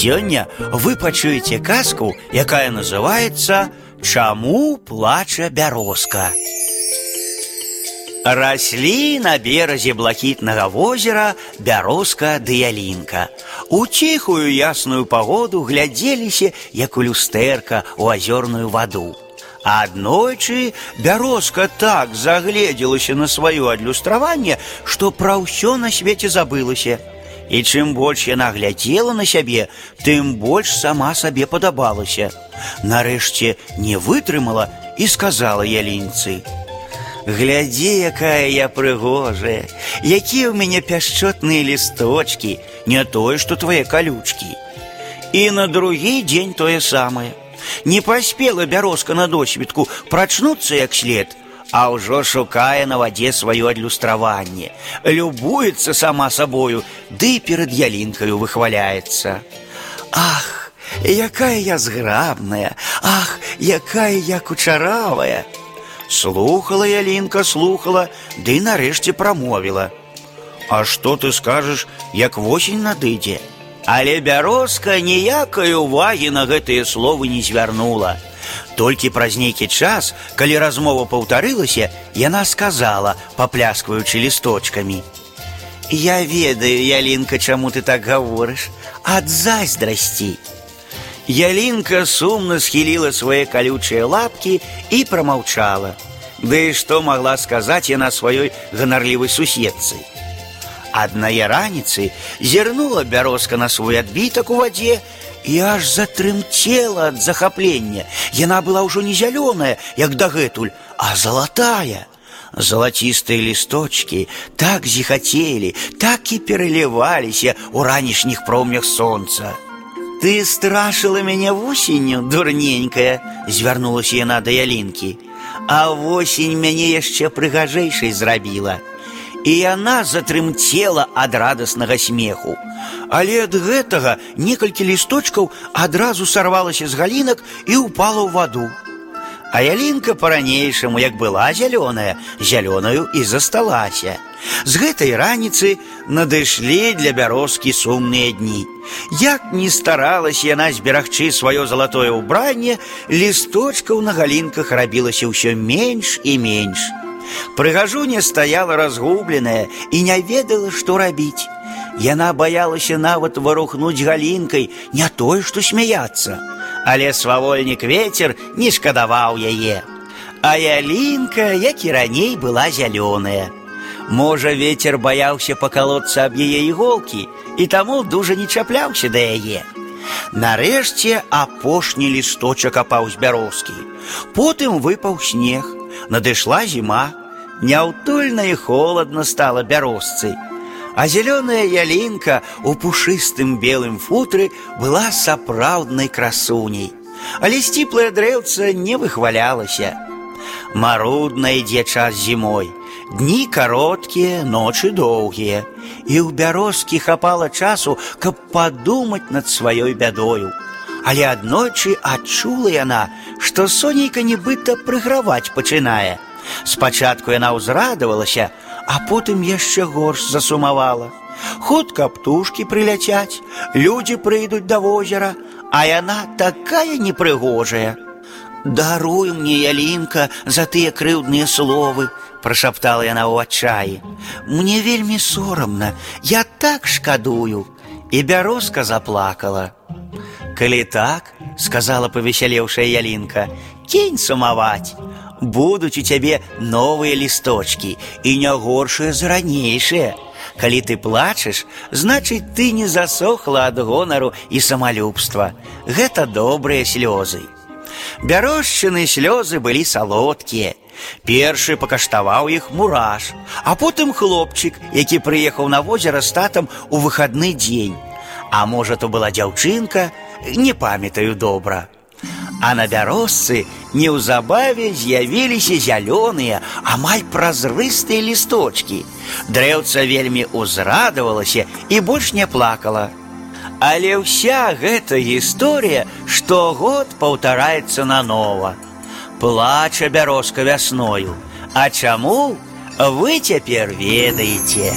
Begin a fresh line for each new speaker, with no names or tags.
Сёння вы пачуеце казку, якая называется «Чаму плача бярозка». Росли на березе блакітнага возера бярозка ды ялінка. У ціхую ясную погоду глядзеліся, як у люстэрка у азёрную ваду. Аднойчы бярозка так загледзелася на сваё адлюстраванне, што пра ўсё на свеце забылася. І чым больш яна глядзела на сябе, тым больш сама сабе падабалася. Нарэшце не вытрымала і сказала ялінцы: « Глядзі, якая я прыгожая, якія ў мяне пяшчотныя лісточки, не тое, што твае калючкі. І на другі дзень тое самае. Не паспела бярозка на досведку прачнуцца як след, а ўжо шукае на вадзе сваё адлюстраванне, любуецца сама сабою, ды перад ялінкаю выхваляецца. Ах, якая я зграбная, ах, якая я кучаравая! Слухала Ялінка, слухала, ды нарэшце прамовіла. А што ты скажаш, як восень надыдзе? Але бярозка ніякай увагі на гэтыя словы не звярнула. Толькі праз нейкі час, калі размова паўтарылася, яна сказала, папляскваючы лісточкамі: « Я ведаю, Ялінка, чаму ты так гаворыш, ад зайздрасці. Ялінка сумна схіліла свае калючыя лапкі і прамаўчала. Ды і што магла сказаць яна сваёй ганарлівай суседцы. Аднае раніцы зірнула бярозка на свой адбітак у вадзе і аж затрымцела ад захаплення. Яна была ўжо не зялёная, як дагэтуль, а залатая. Залацістыя лісточки так зіхацелі, так і пераліваліся ў ранішніх промнях сонца. Ты страшыла мяне вусенню, дурненькая, звярнулася яна да ялінкі. А восень мяне яшчэ прыгажэйшай зрабіла. І яна затрымцела ад радаснага смеху. Але ад гэтага некалькі лісточкаў адразу сарвалася з галінак і ўпала ў ваду. А ялінка па-ранейшаму, як была зялёная, зялёнаю і засталася. З гэтай раніцы надышлі для бярозкі сумныя дні. Як не старалася яна зберагчы сваё залатое ўбранне, лісточкаў на галінках рабілася ўсё менш і менш. Прыгажуня стаяла разгубленая і не ведала, што рабіць. Яна баялася нават варухнуць галінкай, не тое, што смяяцца але свавольнік ветер не шкадаваў яе. А ялінка, як і раней была зялёная. Можа, ветер баяўся пакалоцца аб яе іголкі і таму дужа не чапляўся да яе. Нарэшце апошні лісточак апаў з бярозкі. Потым выпаў снег, надышла зіма, няўтульна і холодна стала бярозцы а зеленая ялинка у пушыстым белым футры была сапраўднай красуней. Але сціплае дрэўца не выхвалялася. Марудна ідзе час зімой. Дні кароткія, ночы доўгія. І ў бярозкі хапала часу, каб падумаць над сваёй бядою. Але аднойчы адчула яна, што сонейка нібыта прыграваць пачынае. Спачатку яна ўзрадавалася, а потым яшчэ горш засумавала. Хутка птушкі прыляцяць, людзі прыйдуць да возера, а яна такая непрыгожая. Даруй мне, ялінка, за тыя крыўдныя словы, прашаптала яна ў адчаі. Мне вельмі сорамна, я так шкадую, і бярозка заплакала. Калі так, сказала павесялеўшая ялінка, кінь сумаваць будуць у цябе новыя лісточки і не горшыя за ранейшыя. Калі ты плачаш, значыць ты не засохла ад гонару і самалюбства. Гэта добрыя слёзы. Бярошчыны слёзы былі салодкія. Першы пакаштаваў іх мураш, а потым хлопчык, які прыехаў на возера з татам у выхадны дзень. А можа, то была дзяўчынка, не памятаю добра. А на бярозцы неўзабаве з'явіліся зялёныя, амаль празрыстыя лісточки. Дрэўца вельмі ўзрадавалася і больш не плакала. Але ўся гэта гісторыя штогод паўтараецца нанова. Плача бярозка вясною. А чаму вы цяпер ведаеце?